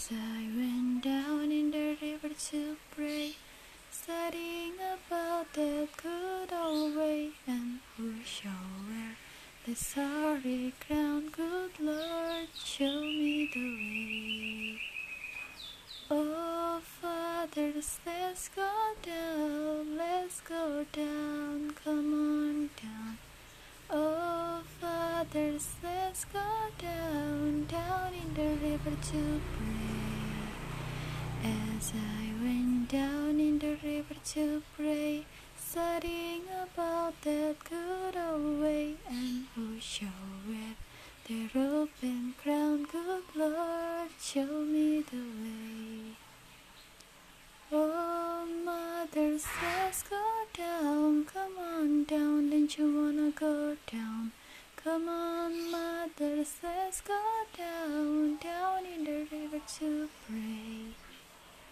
As I went down in the river to pray, studying about that good old way, and who shall wear the sorry crown? Good Lord, show me the way. Oh, fathers, let's go down, let's go down, come on down. Oh, fathers, let's go down, down in the river to pray. As I went down in the river to pray, studying about that good old way, and who shall wear the robe and crown? Good Lord, show me the way. Oh, mothers, let's go down. Come on down, don't you wanna go down? Come on, mothers, let's go down,